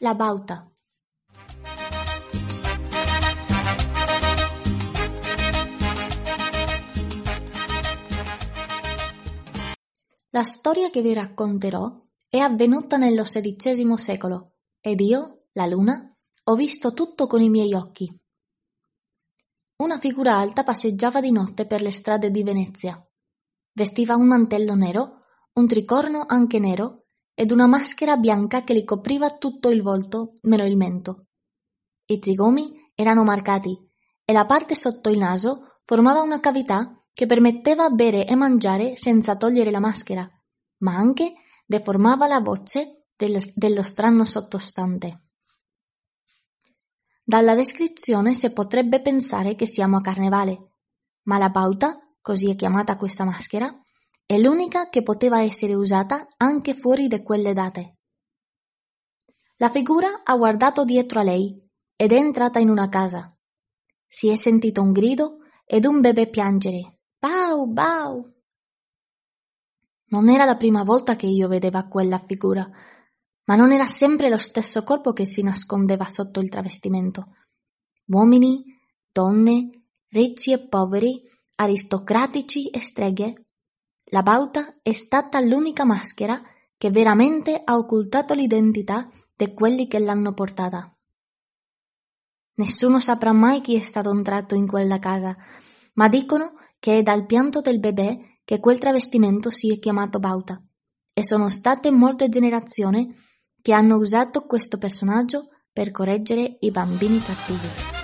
La Bauta La storia che vi racconterò è avvenuta nello XVI secolo ed io, la luna, ho visto tutto con i miei occhi. Una figura alta passeggiava di notte per le strade di Venezia. Vestiva un mantello nero, un tricorno anche nero ed una maschera bianca che gli copriva tutto il volto, meno il mento. I zigomi erano marcati e la parte sotto il naso formava una cavità che permetteva bere e mangiare senza togliere la maschera, ma anche deformava la voce dello, dello strano sottostante. Dalla descrizione si potrebbe pensare che siamo a carnevale, ma la bauta, così è chiamata questa maschera, è l'unica che poteva essere usata anche fuori di quelle date. La figura ha guardato dietro a lei ed è entrata in una casa. Si è sentito un grido ed un bebè piangere. Bau, bau. Non era la prima volta che io vedeva quella figura, ma non era sempre lo stesso corpo che si nascondeva sotto il travestimento. Uomini, donne, ricci e poveri, aristocratici e streghe la bauta è stata l'unica maschera che veramente ha occultato l'identità di quelli che l'hanno portata. Nessuno saprà mai chi è stato entrato in quella casa, ma dicono che è dal pianto del bebè che quel travestimento si è chiamato bauta, e sono state molte generazioni che hanno usato questo personaggio per correggere i bambini cattivi.